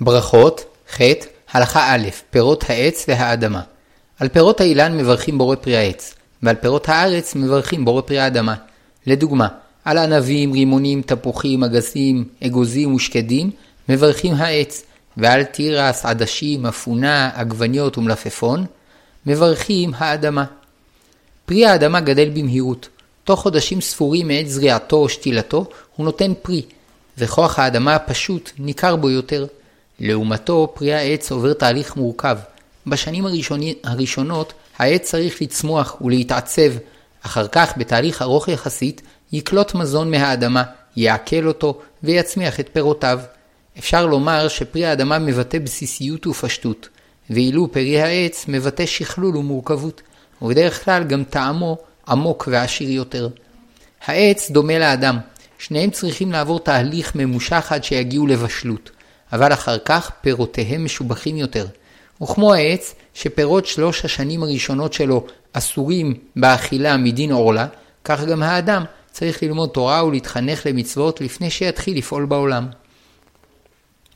ברכות, ח', הלכה א', פירות העץ והאדמה. על פירות האילן מברכים בורא פרי העץ, ועל פירות הארץ מברכים בורא פרי האדמה. לדוגמה, על ענבים, רימונים, תפוחים, אגסים, אגוזים ושקדים מברכים העץ, ועל תירס, עדשים, אפונה, עגבניות ומלפפון מברכים האדמה. פרי האדמה גדל במהירות. תוך חודשים ספורים מעת זריעתו או שתילתו הוא נותן פרי, וכוח האדמה הפשוט ניכר בו יותר. לעומתו, פרי העץ עובר תהליך מורכב. בשנים הראשוני, הראשונות העץ צריך לצמוח ולהתעצב, אחר כך בתהליך ארוך יחסית יקלוט מזון מהאדמה, יעכל אותו ויצמיח את פירותיו. אפשר לומר שפרי האדמה מבטא בסיסיות ופשטות, ואילו פרי העץ מבטא שכלול ומורכבות, ובדרך כלל גם טעמו עמוק ועשיר יותר. העץ דומה לאדם, שניהם צריכים לעבור תהליך ממושך עד שיגיעו לבשלות, אבל אחר כך פירותיהם משובחים יותר. וכמו העץ, שפירות שלוש השנים הראשונות שלו אסורים באכילה מדין עורלה, כך גם האדם צריך ללמוד תורה ולהתחנך למצוות לפני שיתחיל לפעול בעולם.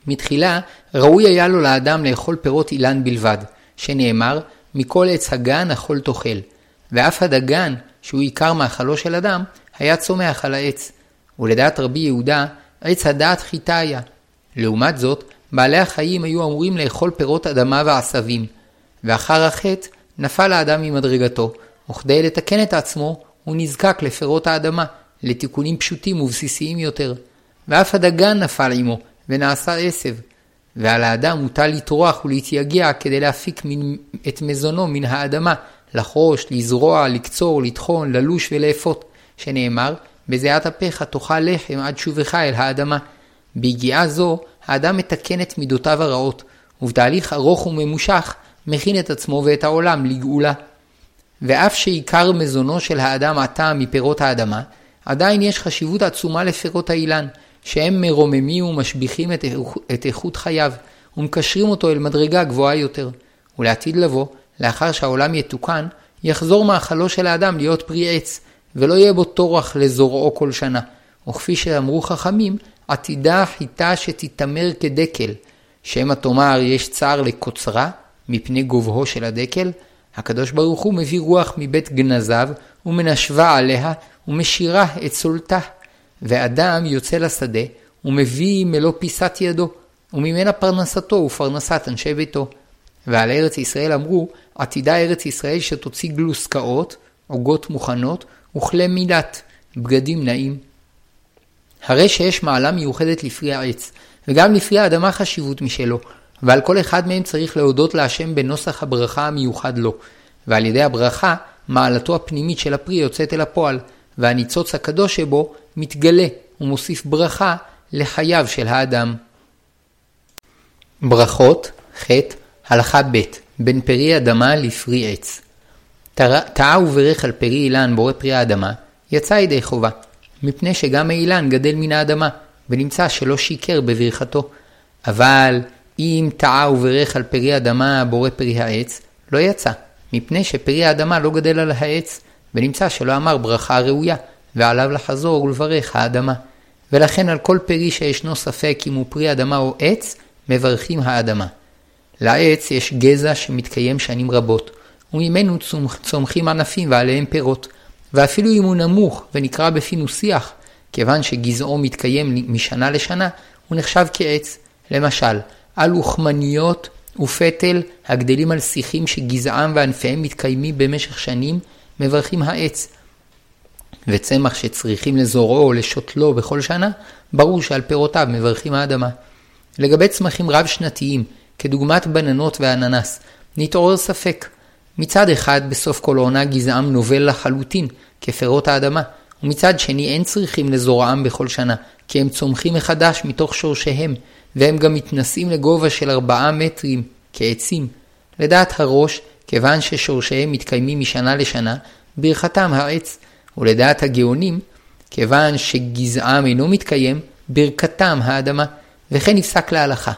מתחילה, ראוי היה לו לאדם לאכול פירות אילן בלבד, שנאמר, מכל עץ הגן אכול תאכל, ואף הדגן, שהוא עיקר מאכלו של אדם, היה צומח על העץ. ולדעת רבי יהודה, עץ הדעת חיטה היה. לעומת זאת, בעלי החיים היו אמורים לאכול פירות אדמה ועשבים, ואחר החטא נפל האדם ממדרגתו, וכדי לתקן את עצמו, הוא נזקק לפירות האדמה, לתיקונים פשוטים ובסיסיים יותר. ואף הדגן נפל עמו, ונעשה עשב. ועל האדם מוטל לטרוח ולהתייגע כדי להפיק את מזונו מן האדמה, לחרוש, לזרוע, לקצור, לטחון, ללוש ולאפות, שנאמר, בזיעת אפיך תאכל לחם עד שובך אל האדמה. ביגיעה זו, האדם מתקן את מידותיו הרעות, ובתהליך ארוך וממושך, מכין את עצמו ואת העולם לגאולה. ואף שעיקר מזונו של האדם עתה מפירות האדמה, עדיין יש חשיבות עצומה לפירות האילן, שהם מרוממים ומשביחים את, את איכות חייו, ומקשרים אותו אל מדרגה גבוהה יותר. ולעתיד לבוא, לאחר שהעולם יתוקן, יחזור מאכלו של האדם להיות פרי עץ, ולא יהיה בו טורח לזורעו כל שנה. וכפי שאמרו חכמים, עתידה חיטה שתתעמר כדקל, שמא תאמר יש צער לקוצרה, מפני גובהו של הדקל, הקדוש ברוך הוא מביא רוח מבית גנזיו, ומנשבה עליה, ומשירה את סולתה. ואדם יוצא לשדה, ומביא מלוא פיסת ידו, וממנה פרנסתו ופרנסת אנשי ביתו. ועל ארץ ישראל אמרו, עתידה ארץ ישראל שתוציא גלוסקאות, עוגות מוכנות, וכלי מילת, בגדים נעים. הרי שיש מעלה מיוחדת לפרי העץ, וגם לפרי האדמה חשיבות משלו, ועל כל אחד מהם צריך להודות להשם בנוסח הברכה המיוחד לו, ועל ידי הברכה, מעלתו הפנימית של הפרי יוצאת אל הפועל, והניצוץ הקדוש שבו מתגלה ומוסיף ברכה לחייו של האדם. ברכות, ח' הלכה ב' בין פרי אדמה לפרי עץ. טעה וברך על פרי אילן בורא פרי האדמה, יצא ידי חובה, מפני שגם האילן גדל מן האדמה, ונמצא שלא שיקר בברכתו. אבל אם טעה וברך על פרי אדמה בורא פרי העץ, לא יצא, מפני שפרי האדמה לא גדל על העץ, ונמצא שלא אמר ברכה ראויה, ועליו לחזור ולברך האדמה. ולכן על כל פרי שישנו ספק אם הוא פרי אדמה או עץ, מברכים האדמה. לעץ יש גזע שמתקיים שנים רבות, וממנו צומחים ענפים ועליהם פירות. ואפילו אם הוא נמוך ונקרא בפינו שיח, כיוון שגזעו מתקיים משנה לשנה, הוא נחשב כעץ. למשל, על אוכמניות ופטל הגדלים על שיחים שגזעם וענפיהם מתקיימים במשך שנים, מברכים העץ. וצמח שצריכים לזורעו או לשותלו בכל שנה, ברור שעל פירותיו מברכים האדמה. לגבי צמחים רב-שנתיים, כדוגמת בננות ואננס, נתעורר ספק. מצד אחד, בסוף כל עונה גזעם נובל לחלוטין, כפירות האדמה, ומצד שני אין צריכים לזורעם בכל שנה, כי הם צומחים מחדש מתוך שורשיהם, והם גם מתנשאים לגובה של ארבעה מטרים, כעצים. לדעת הראש, כיוון ששורשיהם מתקיימים משנה לשנה, ברכתם העץ, ולדעת הגאונים, כיוון שגזעם אינו מתקיים, ברכתם האדמה, וכן נפסק להלכה.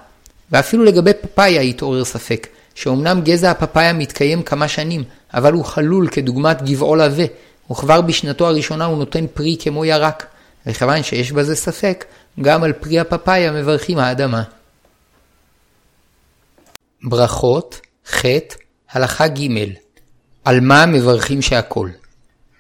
ואפילו לגבי פפאיה התעורר ספק, שאומנם גזע הפפאיה מתקיים כמה שנים, אבל הוא חלול כדוגמת גבעול עבה, וכבר בשנתו הראשונה הוא נותן פרי כמו ירק, וכיוון שיש בזה ספק, גם על פרי הפפאיה מברכים האדמה. ברכות, ח', הלכה ג' על מה מברכים שהכל?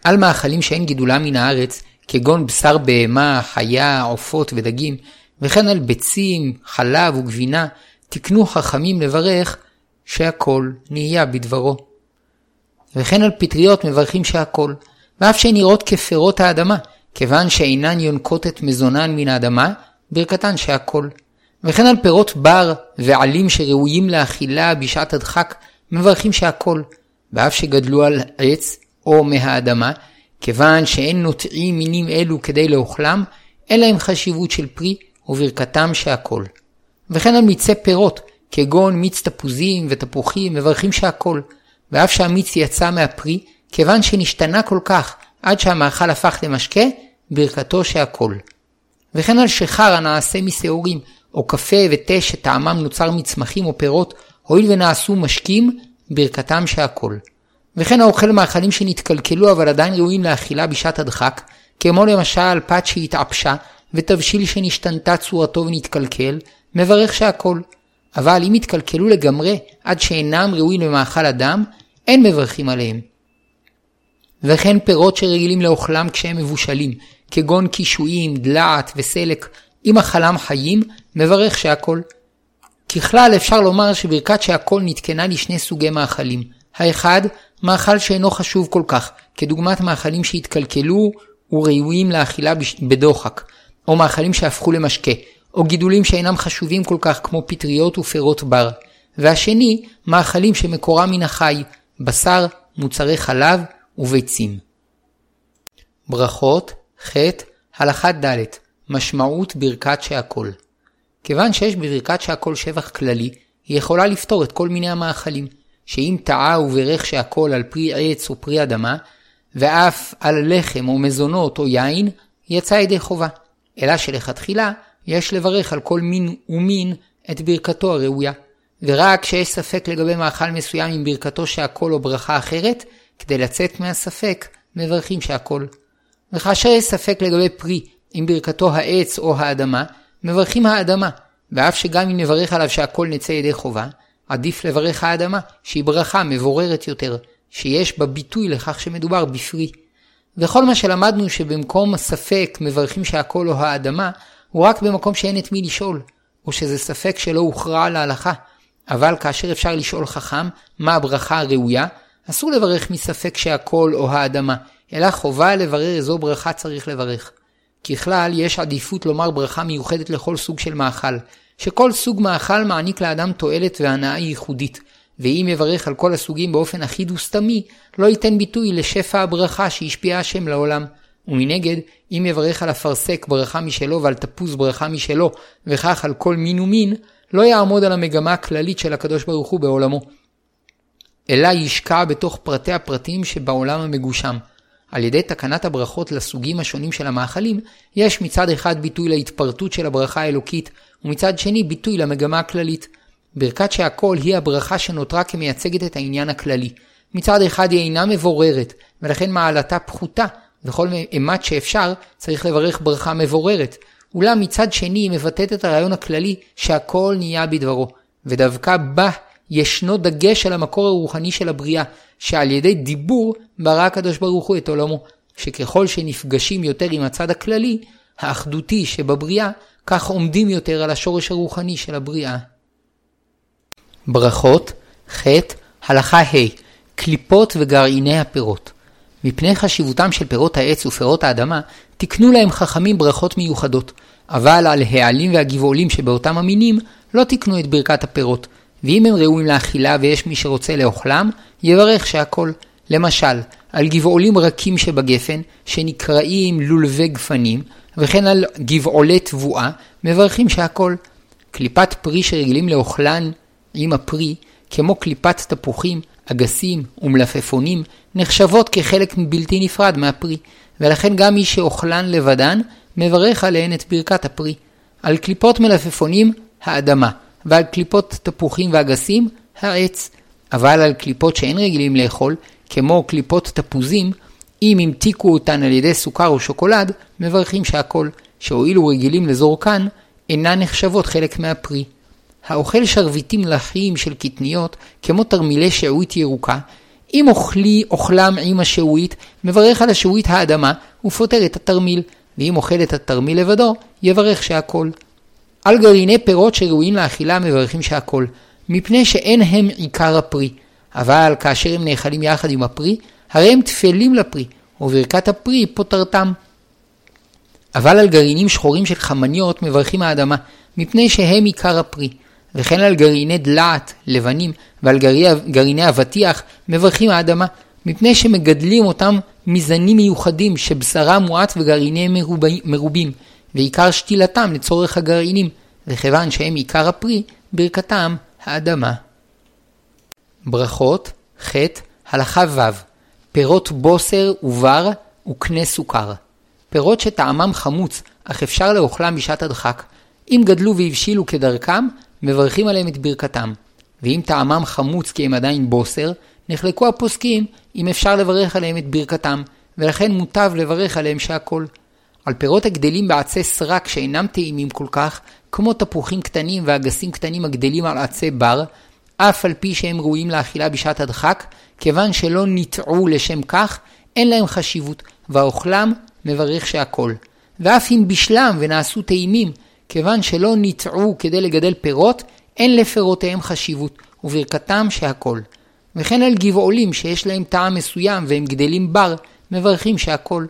על מאכלים שאין גידולם מן הארץ, כגון בשר בהמה, חיה, עופות ודגים, וכן על ביצים, חלב וגבינה, תקנו חכמים לברך שהכל נהיה בדברו. וכן על פטריות מברכים שהכל, ואף שהן נראות כפירות האדמה, כיוון שאינן יונקות את מזונן מן האדמה, ברכתן שהכל. וכן על פירות בר ועלים שראויים לאכילה בשעת הדחק, מברכים שהכל, ואף שגדלו על עץ או מהאדמה, כיוון שאין נוטעים מינים אלו כדי לאוכלם, אין להם חשיבות של פרי וברכתם שהכל. וכן על מיצי פירות, כגון מיץ תפוזים ותפוחים, מברכים שהכל, ואף שהמיץ יצא מהפרי, כיוון שנשתנה כל כך עד שהמאכל הפך למשקה, ברכתו שהכל. וכן על שחר הנעשה משעורים, או קפה ותה שטעמם נוצר מצמחים או פירות, הואיל ונעשו משקים, ברכתם שהכל. וכן האוכל מאכלים שנתקלקלו אבל עדיין ראויים לאכילה בשעת הדחק, כמו למשל פת שהתעפשה, ותבשיל שנשתנתה צורתו ונתקלקל, מברך שהכל. אבל אם יתקלקלו לגמרי עד שאינם ראויים למאכל אדם, אין מברכים עליהם. וכן פירות שרגילים לאוכלם כשהם מבושלים, כגון קישואים, דלעת וסלק, אם אכלם חיים, מברך שהכל. ככלל אפשר לומר שברכת שהכל נתקנה לשני סוגי מאכלים. האחד, מאכל שאינו חשוב כל כך, כדוגמת מאכלים שהתקלקלו וראויים לאכילה בדוחק, או מאכלים שהפכו למשקה, או גידולים שאינם חשובים כל כך כמו פטריות ופירות בר. והשני, מאכלים שמקורם מן החי, בשר, מוצרי חלב וביצים. ברכות, ח', הלכה ד', משמעות ברכת שהכל. כיוון שיש בברכת שהכל שבח כללי, היא יכולה לפתור את כל מיני המאכלים, שאם טעה וברך שהכל על פרי עץ או פרי אדמה, ואף על לחם או מזונות או יין, יצא ידי חובה. אלא שלכתחילה יש לברך על כל מין ומין את ברכתו הראויה. ורק כשיש ספק לגבי מאכל מסוים עם ברכתו שהכל או ברכה אחרת, כדי לצאת מהספק, מברכים שהכל. וכאשר יש ספק לגבי פרי עם ברכתו העץ או האדמה, מברכים האדמה, ואף שגם אם נברך עליו שהכל נצא ידי חובה, עדיף לברך האדמה, שהיא ברכה מבוררת יותר, שיש בה ביטוי לכך שמדובר בפרי. וכל מה שלמדנו שבמקום הספק מברכים שהכל או האדמה, הוא רק במקום שאין את מי לשאול, או שזה ספק שלא הוכרע להלכה. אבל כאשר אפשר לשאול חכם מה הברכה הראויה, אסור לברך מספק שהכל או האדמה, אלא חובה לברר איזו ברכה צריך לברך. ככלל, יש עדיפות לומר ברכה מיוחדת לכל סוג של מאכל, שכל סוג מאכל מעניק לאדם תועלת והנאה ייחודית, ואם יברך על כל הסוגים באופן אחיד וסתמי, לא ייתן ביטוי לשפע הברכה שהשפיע השם לעולם. ומנגד, אם יברך על אפרסק ברכה משלו ועל תפוז ברכה משלו, וכך על כל מין ומין, לא יעמוד על המגמה הכללית של הקדוש ברוך הוא בעולמו. אלא ישקע בתוך פרטי הפרטים שבעולם המגושם. על ידי תקנת הברכות לסוגים השונים של המאכלים, יש מצד אחד ביטוי להתפרטות של הברכה האלוקית, ומצד שני ביטוי למגמה הכללית. ברכת שהכל היא הברכה שנותרה כמייצגת את העניין הכללי. מצד אחד היא אינה מבוררת, ולכן מעלתה פחותה, וכל אימת שאפשר צריך לברך ברכה מבוררת. אולם מצד שני היא מבטאת את הרעיון הכללי שהכל נהיה בדברו, ודווקא בה ישנו דגש על המקור הרוחני של הבריאה, שעל ידי דיבור ברא הקדוש ברוך הוא את עולמו, שככל שנפגשים יותר עם הצד הכללי, האחדותי שבבריאה, כך עומדים יותר על השורש הרוחני של הבריאה. ברכות, ח', הלכה ה', קליפות וגרעיני הפירות. מפני חשיבותם של פירות העץ ופירות האדמה, תקנו להם חכמים ברכות מיוחדות, אבל על העלים והגבעולים שבאותם המינים, לא תקנו את ברכת הפירות, ואם הם ראויים לאכילה ויש מי שרוצה לאוכלם, יברך שהכל. למשל, על גבעולים רכים שבגפן, שנקראים לולבי גפנים, וכן על גבעולי תבואה, מברכים שהכל. קליפת פרי שרגילים לאוכלן עם הפרי, כמו קליפת תפוחים, אגסים ומלפפונים, נחשבות כחלק בלתי נפרד מהפרי, ולכן גם מי שאוכלן לבדן, מברך עליהן את ברכת הפרי. על קליפות מלפפונים, האדמה, ועל קליפות תפוחים ואגסים, העץ. אבל על קליפות שאין רגילים לאכול, כמו קליפות תפוזים, אם המתיקו אותן על ידי סוכר או שוקולד, מברכים שהכל, שהואילו רגילים לזורקן, אינן נחשבות חלק מהפרי. האוכל שרביטים לחיים של קטניות, כמו תרמילי שעועית ירוקה, אם אוכלי אוכלם עם השעועית, מברך על השעועית האדמה, ופותר את התרמיל, ואם אוכל את התרמיל לבדו, יברך שהכל. על גרעיני פירות שראויים לאכילה מברכים שהכל, מפני שאין הם עיקר הפרי. אבל כאשר הם נאכלים יחד עם הפרי, הרי הם תפלים לפרי, וברכת הפרי פותרתם. אבל על גרעינים שחורים של חמניות מברכים האדמה, מפני שהם עיקר הפרי. וכן על גרעיני דלעת, לבנים, ועל גרעיני אבטיח מברכים האדמה, מפני שמגדלים אותם מזנים מיוחדים שבשרם מועט וגרעיניהם מרובים, ועיקר שתילתם לצורך הגרעינים, וכיוון שהם עיקר הפרי, ברכתם האדמה. ברכות, ח' הלכה ו' פירות בוסר ובר וקנה סוכר. פירות שטעמם חמוץ, אך אפשר לאוכלם בשעת הדחק. אם גדלו והבשילו כדרכם, מברכים עליהם את ברכתם. ואם טעמם חמוץ כי הם עדיין בוסר, נחלקו הפוסקים אם אפשר לברך עליהם את ברכתם, ולכן מוטב לברך עליהם שהכל. על פירות הגדלים בעצי סרק שאינם טעימים כל כך, כמו תפוחים קטנים ואגסים קטנים הגדלים על עצי בר, אף על פי שהם ראויים לאכילה בשעת הדחק, כיוון שלא ניטעו לשם כך, אין להם חשיבות, והאוכלם מברך שהכל. ואף אם בשלם ונעשו טעימים, כיוון שלא ניטעו כדי לגדל פירות, אין לפירותיהם חשיבות, וברכתם שהכל. וכן על גבעולים שיש להם טעם מסוים והם גדלים בר, מברכים שהכל.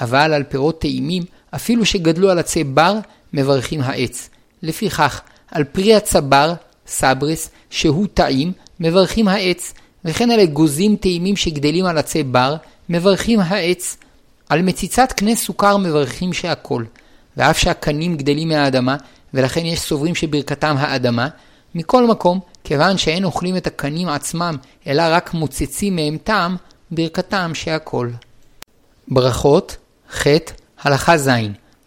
אבל על פירות טעימים, אפילו שגדלו על עצי בר, מברכים העץ. לפיכך, על פרי הצבר, סברס, שהוא טעים, מברכים העץ, וכן על אגוזים טעימים שגדלים על עצי בר, מברכים העץ. על מציצת קנה סוכר מברכים שהכל. ואף שהקנים גדלים מהאדמה, ולכן יש סוברים שברכתם האדמה, מכל מקום, כיוון שאין אוכלים את הקנים עצמם, אלא רק מוצצים מהם טעם, ברכתם שהכל. ברכות, ח' הלכה ז'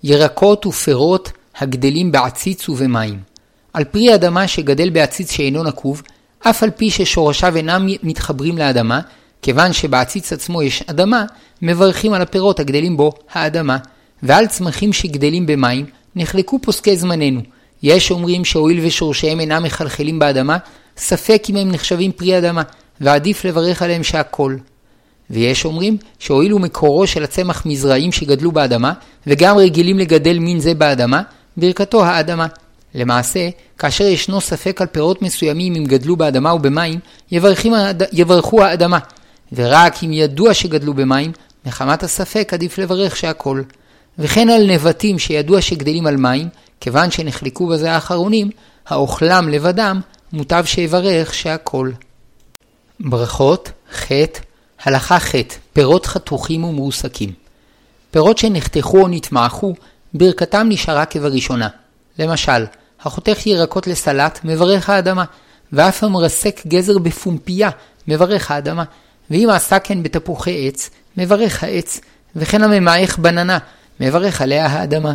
ירקות ופירות הגדלים בעציץ ובמים. על פרי אדמה שגדל בעציץ שאינו נקוב, אף על פי ששורשיו אינם מתחברים לאדמה, כיוון שבעציץ עצמו יש אדמה, מברכים על הפירות הגדלים בו האדמה, ועל צמחים שגדלים במים, נחלקו פוסקי זמננו. יש אומרים שהואיל ושורשיהם אינם מחלחלים באדמה, ספק אם הם נחשבים פרי אדמה, ועדיף לברך עליהם שהכל. ויש אומרים שהואילו מקורו של הצמח מזרעים שגדלו באדמה, וגם רגילים לגדל מין זה באדמה, ברכתו האדמה. למעשה, כאשר ישנו ספק על פירות מסוימים אם גדלו באדמה ובמים, יברכים, יברכו האדמה. ורק אם ידוע שגדלו במים, מחמת הספק עדיף לברך שהכל. וכן על נבטים שידוע שגדלים על מים, כיוון שנחלקו בזה האחרונים, האוכלם לבדם, מוטב שיברך שהכל. ברכות, ח' הלכה ח' פירות חתוכים ומרוסקים. פירות שנחתכו או נתמעכו, ברכתם נשארה כבראשונה. למשל, החותך ירקות לסלט, מברך האדמה, ואף המרסק גזר בפומפייה, מברך האדמה, ואם עשה כן בתפוחי עץ, מברך העץ, וכן הממעך בננה, מברך עליה האדמה.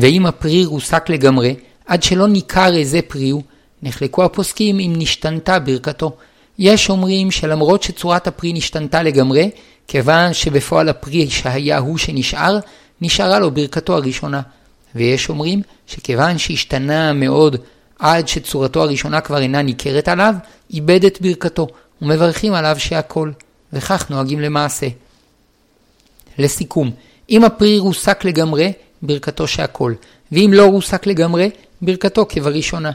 ואם הפרי רוסק לגמרי, עד שלא ניכר איזה פרי הוא, נחלקו הפוסקים אם נשתנתה ברכתו. יש אומרים שלמרות שצורת הפרי נשתנתה לגמרי, כיוון שבפועל הפרי שהיה הוא שנשאר, נשארה לו ברכתו הראשונה. ויש אומרים שכיוון שהשתנה מאוד עד שצורתו הראשונה כבר אינה ניכרת עליו, איבד את ברכתו, ומברכים עליו שהכל, וכך נוהגים למעשה. לסיכום, אם הפרי רוסק לגמרי, ברכתו שהכל, ואם לא רוסק לגמרי, ברכתו כבראשונה.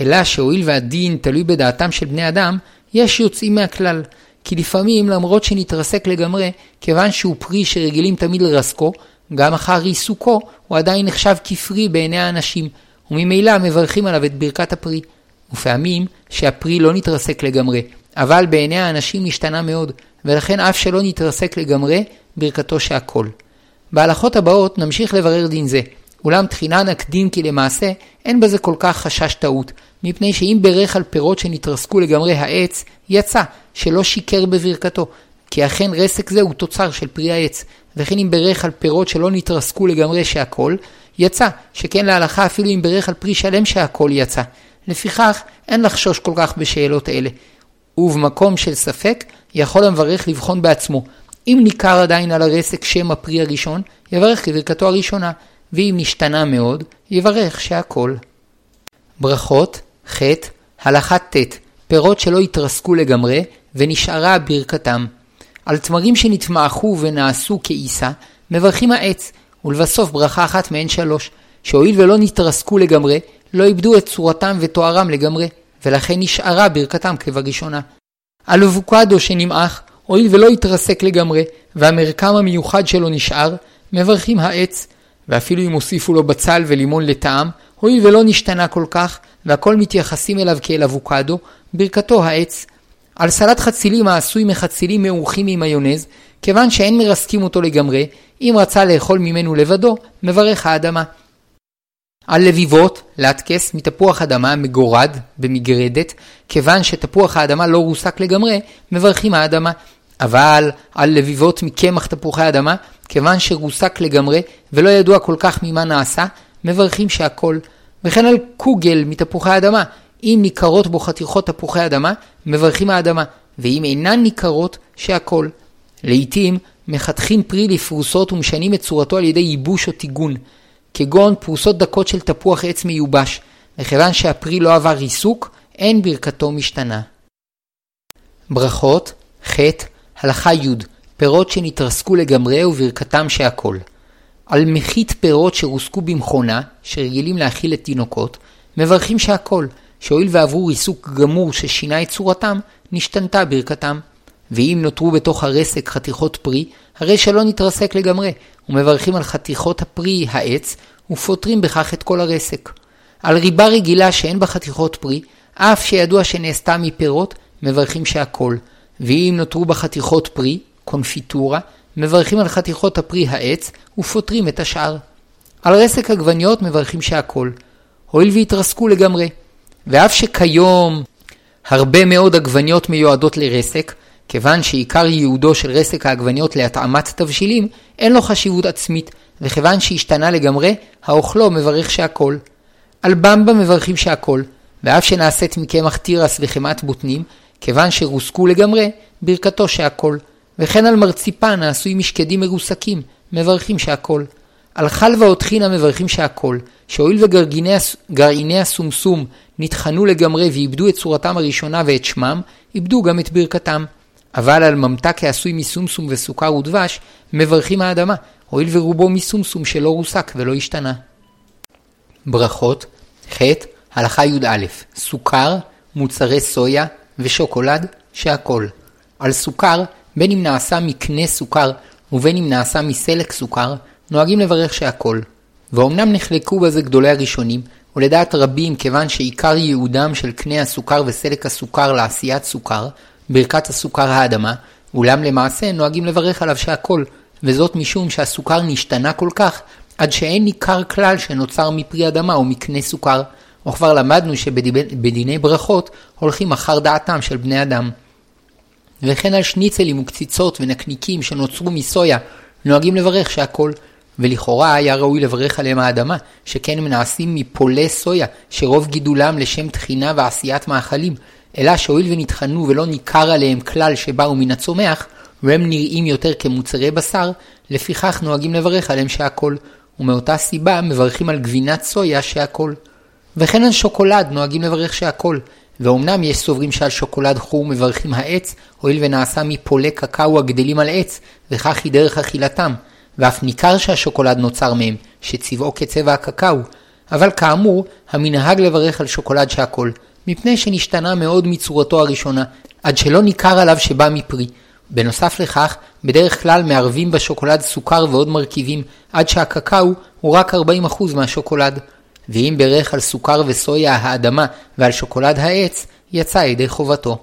אלא שהואיל והדין תלוי בדעתם של בני אדם, יש יוצאים מהכלל. כי לפעמים, למרות שנתרסק לגמרי, כיוון שהוא פרי שרגילים תמיד לרסקו, גם אחר עיסוקו, הוא עדיין נחשב כפרי בעיני האנשים, וממילא מברכים עליו את ברכת הפרי. ופעמים שהפרי לא נתרסק לגמרי, אבל בעיני האנשים נשתנה מאוד, ולכן אף שלא נתרסק לגמרי, ברכתו שהכל. בהלכות הבאות נמשיך לברר דין זה, אולם תחינה נקדים כי למעשה אין בזה כל כך חשש טעות, מפני שאם ברך על פירות שנתרסקו לגמרי העץ, יצא שלא שיקר בברכתו, כי אכן רסק זה הוא תוצר של פרי העץ, וכן אם ברך על פירות שלא נתרסקו לגמרי שהכל, יצא שכן להלכה אפילו אם ברך על פרי שלם שהכל יצא. לפיכך אין לחשוש כל כך בשאלות אלה. ובמקום של ספק, יכול המברך לבחון בעצמו. אם ניכר עדיין על הרסק שם הפרי הראשון, יברך כברכתו הראשונה, ואם נשתנה מאוד, יברך שהכל. ברכות, ח. הלכה ט. פירות שלא התרסקו לגמרי ונשארה ברכתם. על תמרים שנתמעכו ונעשו כעיסה, מברכים העץ, ולבסוף ברכה אחת מהן שלוש, שהואיל ולא נתרסקו לגמרי, לא איבדו את צורתם ותוארם לגמרי, ולכן נשארה ברכתם כבראשונה. על אבוקדו שנמעך, הואיל ולא התרסק לגמרי, והמרקם המיוחד שלו נשאר, מברכים העץ, ואפילו אם הוסיפו לו בצל ולימון לטעם, הואיל ולא נשתנה כל כך, והכל מתייחסים אליו כאל אבוקדו, ברכתו העץ. על סלט חצילים העשוי מחצילים מעורכים עם מיונז, כיוון שאין מרסקים אותו לגמרי, אם רצה לאכול ממנו לבדו, מברך האדמה. על לביבות, להטקס, מתפוח אדמה מגורד במגרדת, כיוון שתפוח האדמה לא רוסק לגמרי, מברכים האדמה. אבל על לביבות מקמח תפוחי אדמה, כיוון שרוסק לגמרי ולא ידוע כל כך ממה נעשה, מברכים שהכל. וכן על קוגל מתפוחי אדמה, אם ניכרות בו חתיכות תפוחי אדמה, מברכים האדמה, ואם אינן ניכרות, שהכל. לעתים מחתכים פרי לפרוסות ומשנים את צורתו על ידי ייבוש או טיגון, כגון פרוסות דקות של תפוח עץ מיובש, וכיוון שהפרי לא עבר ריסוק, אין ברכתו משתנה. ברכות, ח. הלכה י' פירות שנתרסקו לגמרי וברכתם שהכל. על מחית פירות שרוסקו במכונה, שרגילים להאכיל את תינוקות, מברכים שהכל, שהואיל ועברו ריסוק גמור ששינה את צורתם, נשתנתה ברכתם. ואם נותרו בתוך הרסק חתיכות פרי, הרי שלא נתרסק לגמרי, ומברכים על חתיכות הפרי העץ, ופותרים בכך את כל הרסק. על ריבה רגילה שאין בה חתיכות פרי, אף שידוע שנעשתה מפירות, מברכים שהכל. ואם נותרו בה חתיכות פרי, קונפיטורה, מברכים על חתיכות הפרי העץ, ופותרים את השאר. על רסק עגבניות מברכים שהכל. הואיל והתרסקו לגמרי. ואף שכיום הרבה מאוד עגבניות מיועדות לרסק, כיוון שעיקר ייעודו של רסק העגבניות להתאמת תבשילים, אין לו חשיבות עצמית, וכיוון שהשתנה לגמרי, האוכלו מברך שהכל. על במבה מברכים שהכל, ואף שנעשית מקמח תירס וחמאת בוטנים, כיוון שרוסקו לגמרי, ברכתו שהכל. וכן על מרציפן העשוי משקדים מרוסקים, מברכים שהכל. על חלבה או טחינה מברכים שהכל, שהואיל וגרעיני הסומסום נטחנו לגמרי ואיבדו את צורתם הראשונה ואת שמם, איבדו גם את ברכתם. אבל על ממתק העשוי מסומסום וסוכר ודבש, מברכים האדמה, הואיל ורובו מסומסום שלא רוסק ולא השתנה. ברכות, ח. הלכה י"א סוכר, מוצרי סויה ושוקולד, שהכל. על סוכר, בין אם נעשה מקנה סוכר ובין אם נעשה מסלק סוכר, נוהגים לברך שהכל. ואומנם נחלקו בזה גדולי הראשונים, ולדעת רבים כיוון שעיקר ייעודם של קנה הסוכר וסלק הסוכר לעשיית סוכר, ברכת הסוכר האדמה, אולם למעשה נוהגים לברך עליו שהכל, וזאת משום שהסוכר נשתנה כל כך, עד שאין ניכר כלל שנוצר מפרי אדמה או מקנה סוכר, וכבר למדנו שבדיני ברכות הולכים אחר דעתם של בני אדם. וכן על שניצלים וקציצות ונקניקים שנוצרו מסויה, נוהגים לברך שהכל, ולכאורה היה ראוי לברך עליהם האדמה, שכן הם נעשים מפולי סויה, שרוב גידולם לשם תחינה ועשיית מאכלים, אלא שהואיל ונטחנו ולא ניכר עליהם כלל שבאו מן הצומח, והם נראים יותר כמוצרי בשר, לפיכך נוהגים לברך עליהם שהכל, ומאותה סיבה מברכים על גבינת סויה שהכל. וכן על שוקולד נוהגים לברך שהכל, ואומנם יש סוברים שעל שוקולד חור מברכים העץ, הואיל ונעשה מפולי קקאו הגדלים על עץ, וכך היא דרך אכילתם, ואף ניכר שהשוקולד נוצר מהם, שצבעו כצבע הקקאו, אבל כאמור, המנהג לברך על שוקולד שהכל, מפני שנשתנה מאוד מצורתו הראשונה, עד שלא ניכר עליו שבא מפרי. בנוסף לכך, בדרך כלל מערבים בשוקולד סוכר ועוד מרכיבים, עד שהקקאו הוא רק 40% מהשוקולד. ואם ברך על סוכר וסויה האדמה ועל שוקולד העץ, יצא ידי חובתו.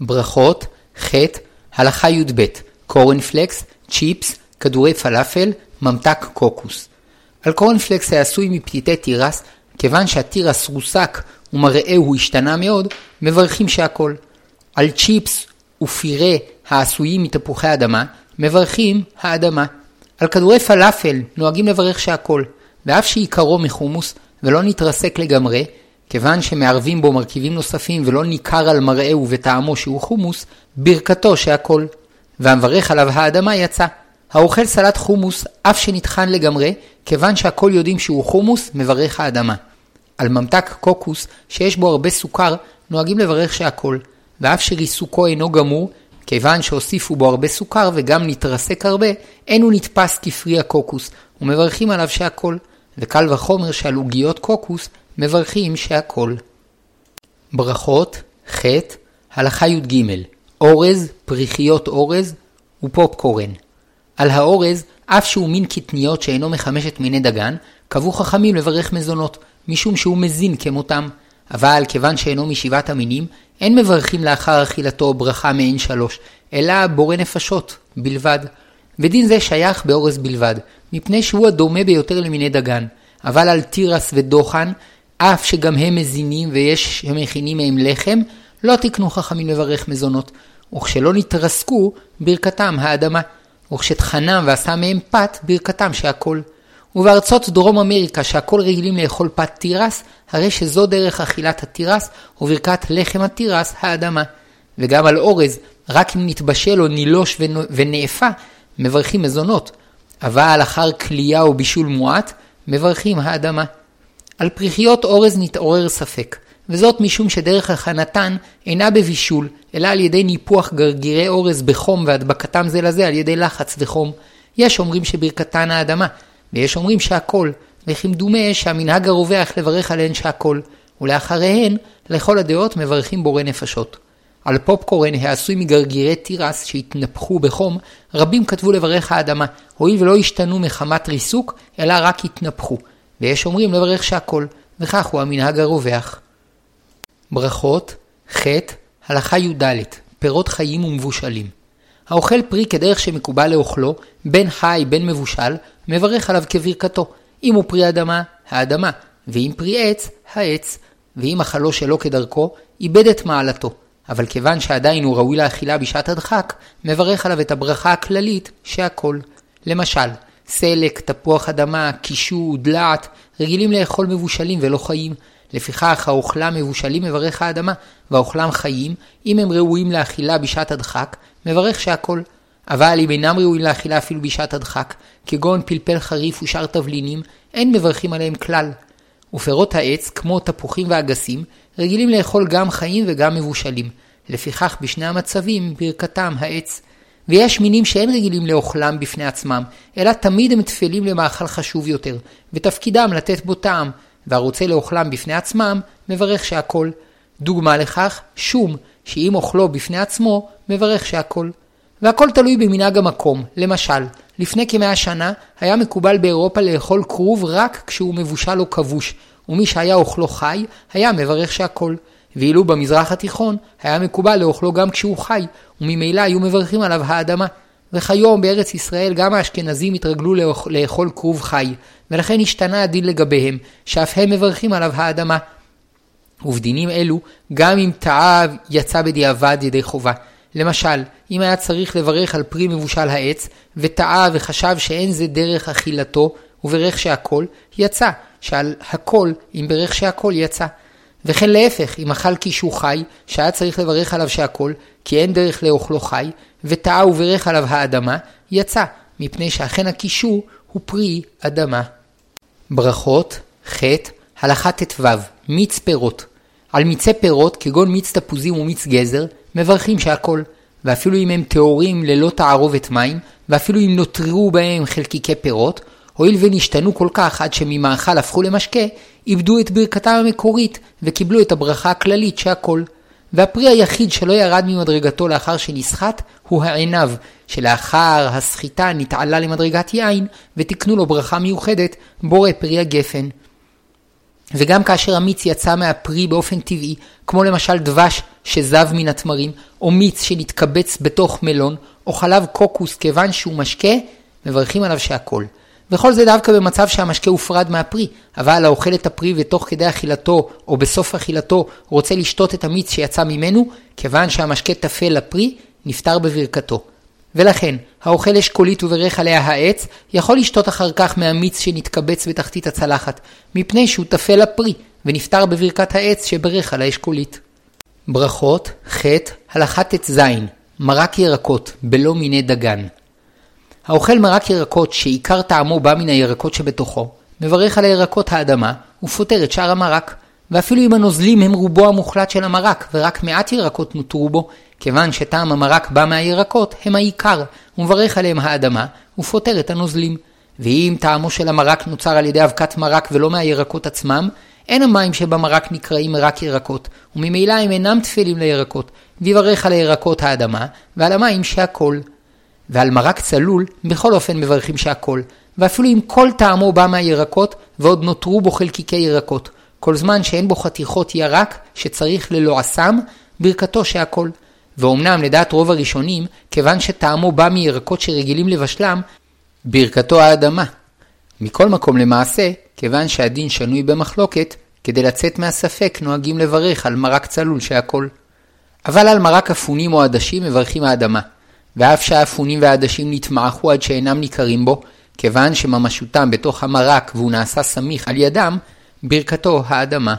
ברכות, ח. הלכה י"ב קורנפלקס, צ'יפס, כדורי פלאפל, ממתק קוקוס. על קורנפלקס העשוי מפתיתי תירס, כיוון שהתירס רוסק ומראהו השתנה מאוד, מברכים שהכל. על צ'יפס ופירה העשויים מתפוחי אדמה, מברכים האדמה. על כדורי פלאפל נוהגים לברך שהכל. ואף שעיקרו מחומוס ולא נתרסק לגמרי, כיוון שמערבים בו מרכיבים נוספים ולא ניכר על מראהו וטעמו שהוא חומוס, ברכתו שהכל. והמברך עליו האדמה יצא. האוכל סלט חומוס אף שנטחן לגמרי, כיוון שהכל יודעים שהוא חומוס, מברך האדמה. על ממתק קוקוס שיש בו הרבה סוכר, נוהגים לברך שהכל, ואף שריסוקו אינו גמור, כיוון שהוסיפו בו הרבה סוכר וגם נתרסק הרבה, אין הוא נתפס כפרי הקוקוס, ומברכים עליו שהכל, וקל וחומר שעל עוגיות קוקוס מברכים שהכל. ברכות, ח', הלכה י"ג, אורז, פריחיות אורז ופופקורן. על האורז, אף שהוא מין קטניות שאינו מחמש את מיני דגן, קבעו חכמים לברך מזונות, משום שהוא מזין כמותם. אבל כיוון שאינו משבעת המינים, אין מברכים לאחר אכילתו ברכה מעין שלוש, אלא בורא נפשות בלבד. ודין זה שייך באורז בלבד, מפני שהוא הדומה ביותר למיני דגן. אבל על תירס ודוחן, אף שגם הם מזינים ויש שמכינים מהם לחם, לא תקנו חכמים לברך מזונות. וכשלא נתרסקו, ברכתם האדמה. וכשטחנם ועשה מהם פת, ברכתם שהכל. ובארצות דרום אמריקה שהכל רגילים לאכול פת תירס, הרי שזו דרך אכילת התירס וברכת לחם התירס האדמה. וגם על אורז, רק אם נתבשל או נילוש ונאפה, מברכים מזונות. אבל אחר כלייה או בישול מועט, מברכים האדמה. על פריחיות אורז נתעורר ספק, וזאת משום שדרך הכנתן אינה בבישול, אלא על ידי ניפוח גרגירי אורז בחום והדבקתם זה לזה על ידי לחץ וחום. יש אומרים שברכתן האדמה, ויש אומרים שהכל, וכמדומה שהמנהג הרווח לברך עליהן שהכל, ולאחריהן, לכל הדעות מברכים בורא נפשות. על פופקורן העשוי מגרגירי תירס שהתנפחו בחום, רבים כתבו לברך האדמה, הואיל ולא השתנו מחמת ריסוק, אלא רק התנפחו. ויש אומרים לברך שהכל, וכך הוא המנהג הרווח. ברכות, ח', הלכה י"ד, פירות חיים ומבושלים. האוכל פרי כדרך שמקובל לאוכלו, בין חי בין מבושל, מברך עליו כברכתו. אם הוא פרי אדמה, האדמה, ואם פרי עץ, העץ, ואם אכלו שלא כדרכו, איבד את מעלתו. אבל כיוון שעדיין הוא ראוי לאכילה בשעת הדחק, מברך עליו את הברכה הכללית שהכל. למשל, סלק, תפוח אדמה, קישו, דלעת, רגילים לאכול מבושלים ולא חיים. לפיכך האוכלם מבושלים מברך האדמה, והאוכלם חיים, אם הם ראויים לאכילה בשעת הדחק, מברך שהכל. אבל אם אינם ראויים לאכילה אפילו בשעת הדחק, כגון פלפל חריף ושאר תבלינים, אין מברכים עליהם כלל. ופירות העץ, כמו תפוחים ואגסים, רגילים לאכול גם חיים וגם מבושלים. לפיכך בשני המצבים ברכתם העץ. ויש מינים שאין רגילים לאוכלם בפני עצמם, אלא תמיד הם תפלים למאכל חשוב יותר, ותפקידם לתת בו טעם, והרוצה לאוכלם בפני עצמם, מברך שהכל. דוגמה לכך, שום, שאם אוכלו בפני עצמו, מברך שהכל. והכל תלוי במנהג המקום. למשל, לפני כמאה שנה היה מקובל באירופה לאכול כרוב רק כשהוא מבושל או כבוש, ומי שהיה אוכלו חי, היה מברך שהכל. ואילו במזרח התיכון היה מקובל לאוכלו גם כשהוא חי, וממילא היו מברכים עליו האדמה. וכיום בארץ ישראל גם האשכנזים התרגלו לאכול כרוב חי, ולכן השתנה הדין לגביהם, שאף הם מברכים עליו האדמה. ובדינים אלו, גם אם טעה יצא בדיעבד ידי חובה. למשל, אם היה צריך לברך על פרי מבושל העץ, וטעה וחשב שאין זה דרך אכילתו, וברך שהכל, יצא, שעל הכל, אם ברך שהכל, יצא. וכן להפך, אם אכל קישו חי, שהיה צריך לברך עליו שהכל, כי אין דרך לאוכלו חי, וטעה וברך עליו האדמה, יצא, מפני שאכן הקישו הוא פרי אדמה. ברכות, ח', הלכה ט"ו, מיץ פירות. על מיצי פירות, כגון מיץ תפוזים ומיץ גזר, מברכים שהכל, ואפילו אם הם טהורים ללא תערובת מים, ואפילו אם נותרו בהם חלקיקי פירות, הואיל ונשתנו כל כך עד שממאכל הפכו למשקה, איבדו את ברכתם המקורית וקיבלו את הברכה הכללית שהכל. והפרי היחיד שלא ירד ממדרגתו לאחר שנסחט הוא העינב, שלאחר הסחיטה נתעלה למדרגת יין ותיקנו לו ברכה מיוחדת, בורא פרי הגפן. וגם כאשר המיץ יצא מהפרי באופן טבעי, כמו למשל דבש שזב מן התמרים, או מיץ שנתקבץ בתוך מלון, או חלב קוקוס כיוון שהוא משקה, מברכים עליו שהכל. וכל זה דווקא במצב שהמשקה הופרד מהפרי, אבל האוכל את הפרי ותוך כדי אכילתו או בסוף אכילתו רוצה לשתות את המיץ שיצא ממנו, כיוון שהמשקה טפל לפרי, נפטר בברכתו. ולכן, האוכל אשכולית וברך עליה העץ, יכול לשתות אחר כך מהמיץ שנתקבץ בתחתית הצלחת, מפני שהוא טפל לפרי, ונפטר בברכת העץ שברך על האשכולית. ברכות, ח', הלכה ט"ז, מרק ירקות, בלא מיני דגן. האוכל מרק ירקות שעיקר טעמו בא מן הירקות שבתוכו, מברך על הירקות האדמה, הוא פותר את שאר המרק. ואפילו אם הנוזלים הם רובו המוחלט של המרק, ורק מעט ירקות נותרו בו, כיוון שטעם המרק בא מהירקות, הם העיקר, ומברך עליהם האדמה, ופותר את הנוזלים. ואם טעמו של המרק נוצר על ידי אבקת מרק ולא מהירקות עצמם, אין המים שבמרק נקראים רק ירקות, וממילא הם אינם תפלים לירקות, ויברך על הירקות האדמה, ועל המים שהכל. ועל מרק צלול, בכל אופן מברכים שהכל, ואפילו אם כל טעמו בא מהירקות, ועוד נותרו בו חלקיקי ירקות, כל זמן שאין בו חתיכות ירק שצריך ללועסם, ברכתו שהכל. ואומנם לדעת רוב הראשונים, כיוון שטעמו בא מירקות שרגילים לבשלם, ברכתו האדמה. מכל מקום למעשה, כיוון שהדין שנוי במחלוקת, כדי לצאת מהספק נוהגים לברך על מרק צלול שהכל. אבל על מרק אפונים או עדשים מברכים האדמה. ואף שהאפונים והעדשים נתמעכו עד שאינם ניכרים בו, כיוון שממשותם בתוך המרק והוא נעשה סמיך על ידם, ברכתו האדמה.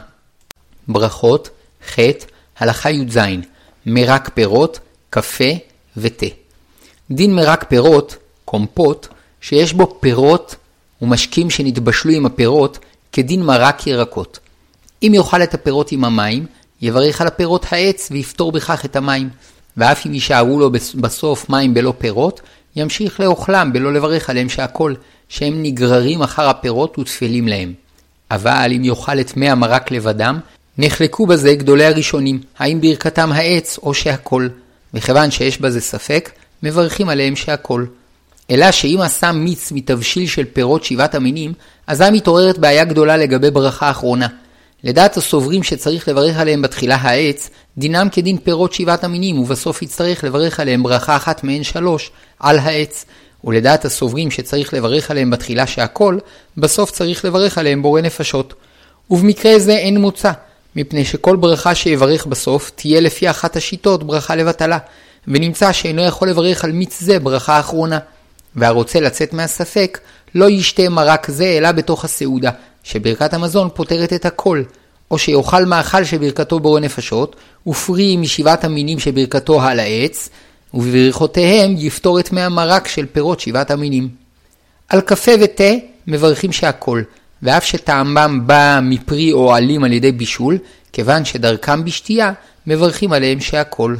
ברכות, ח', הלכה י"ז, מרק פירות, קפה ותה. דין מרק פירות, קומפוט, שיש בו פירות ומשקים שנתבשלו עם הפירות, כדין מרק ירקות. אם יאכל את הפירות עם המים, יברך על הפירות העץ ויפתור בכך את המים. ואף אם יישארו לו בסוף מים בלא פירות, ימשיך לאוכלם בלא לברך עליהם שהכל, שהם נגררים אחר הפירות ותפלים להם. אבל אם יאכל את מי המרק לבדם, נחלקו בזה גדולי הראשונים, האם ברכתם העץ או שהכל. מכיוון שיש בזה ספק, מברכים עליהם שהכל. אלא שאם עשה מיץ מתבשיל של פירות שבעת המינים, אזי מתעוררת בעיה גדולה לגבי ברכה אחרונה. לדעת הסוברים שצריך לברך עליהם בתחילה העץ, דינם כדין פירות שבעת המינים, ובסוף יצטרך לברך עליהם ברכה אחת מהן שלוש, על העץ. ולדעת הסוברים שצריך לברך עליהם בתחילה שהכל, בסוף צריך לברך עליהם בורא נפשות. ובמקרה זה אין מוצא, מפני שכל ברכה שיברך בסוף תהיה לפי אחת השיטות ברכה לבטלה, ונמצא שאינו יכול לברך על מיץ זה ברכה אחרונה. והרוצה לצאת מהספק, לא ישתה מרק זה אלא בתוך הסעודה, שברכת המזון פותרת את הכל, או שיאכל מאכל שברכתו בורא נפשות, ופרי משבעת המינים שברכתו על העץ, ובברכותיהם יפתור את מי המרק של פירות שבעת המינים. על קפה ותה מברכים שהכל, ואף שטעמם בא מפרי או עלים על ידי בישול, כיוון שדרכם בשתייה, מברכים עליהם שהכל.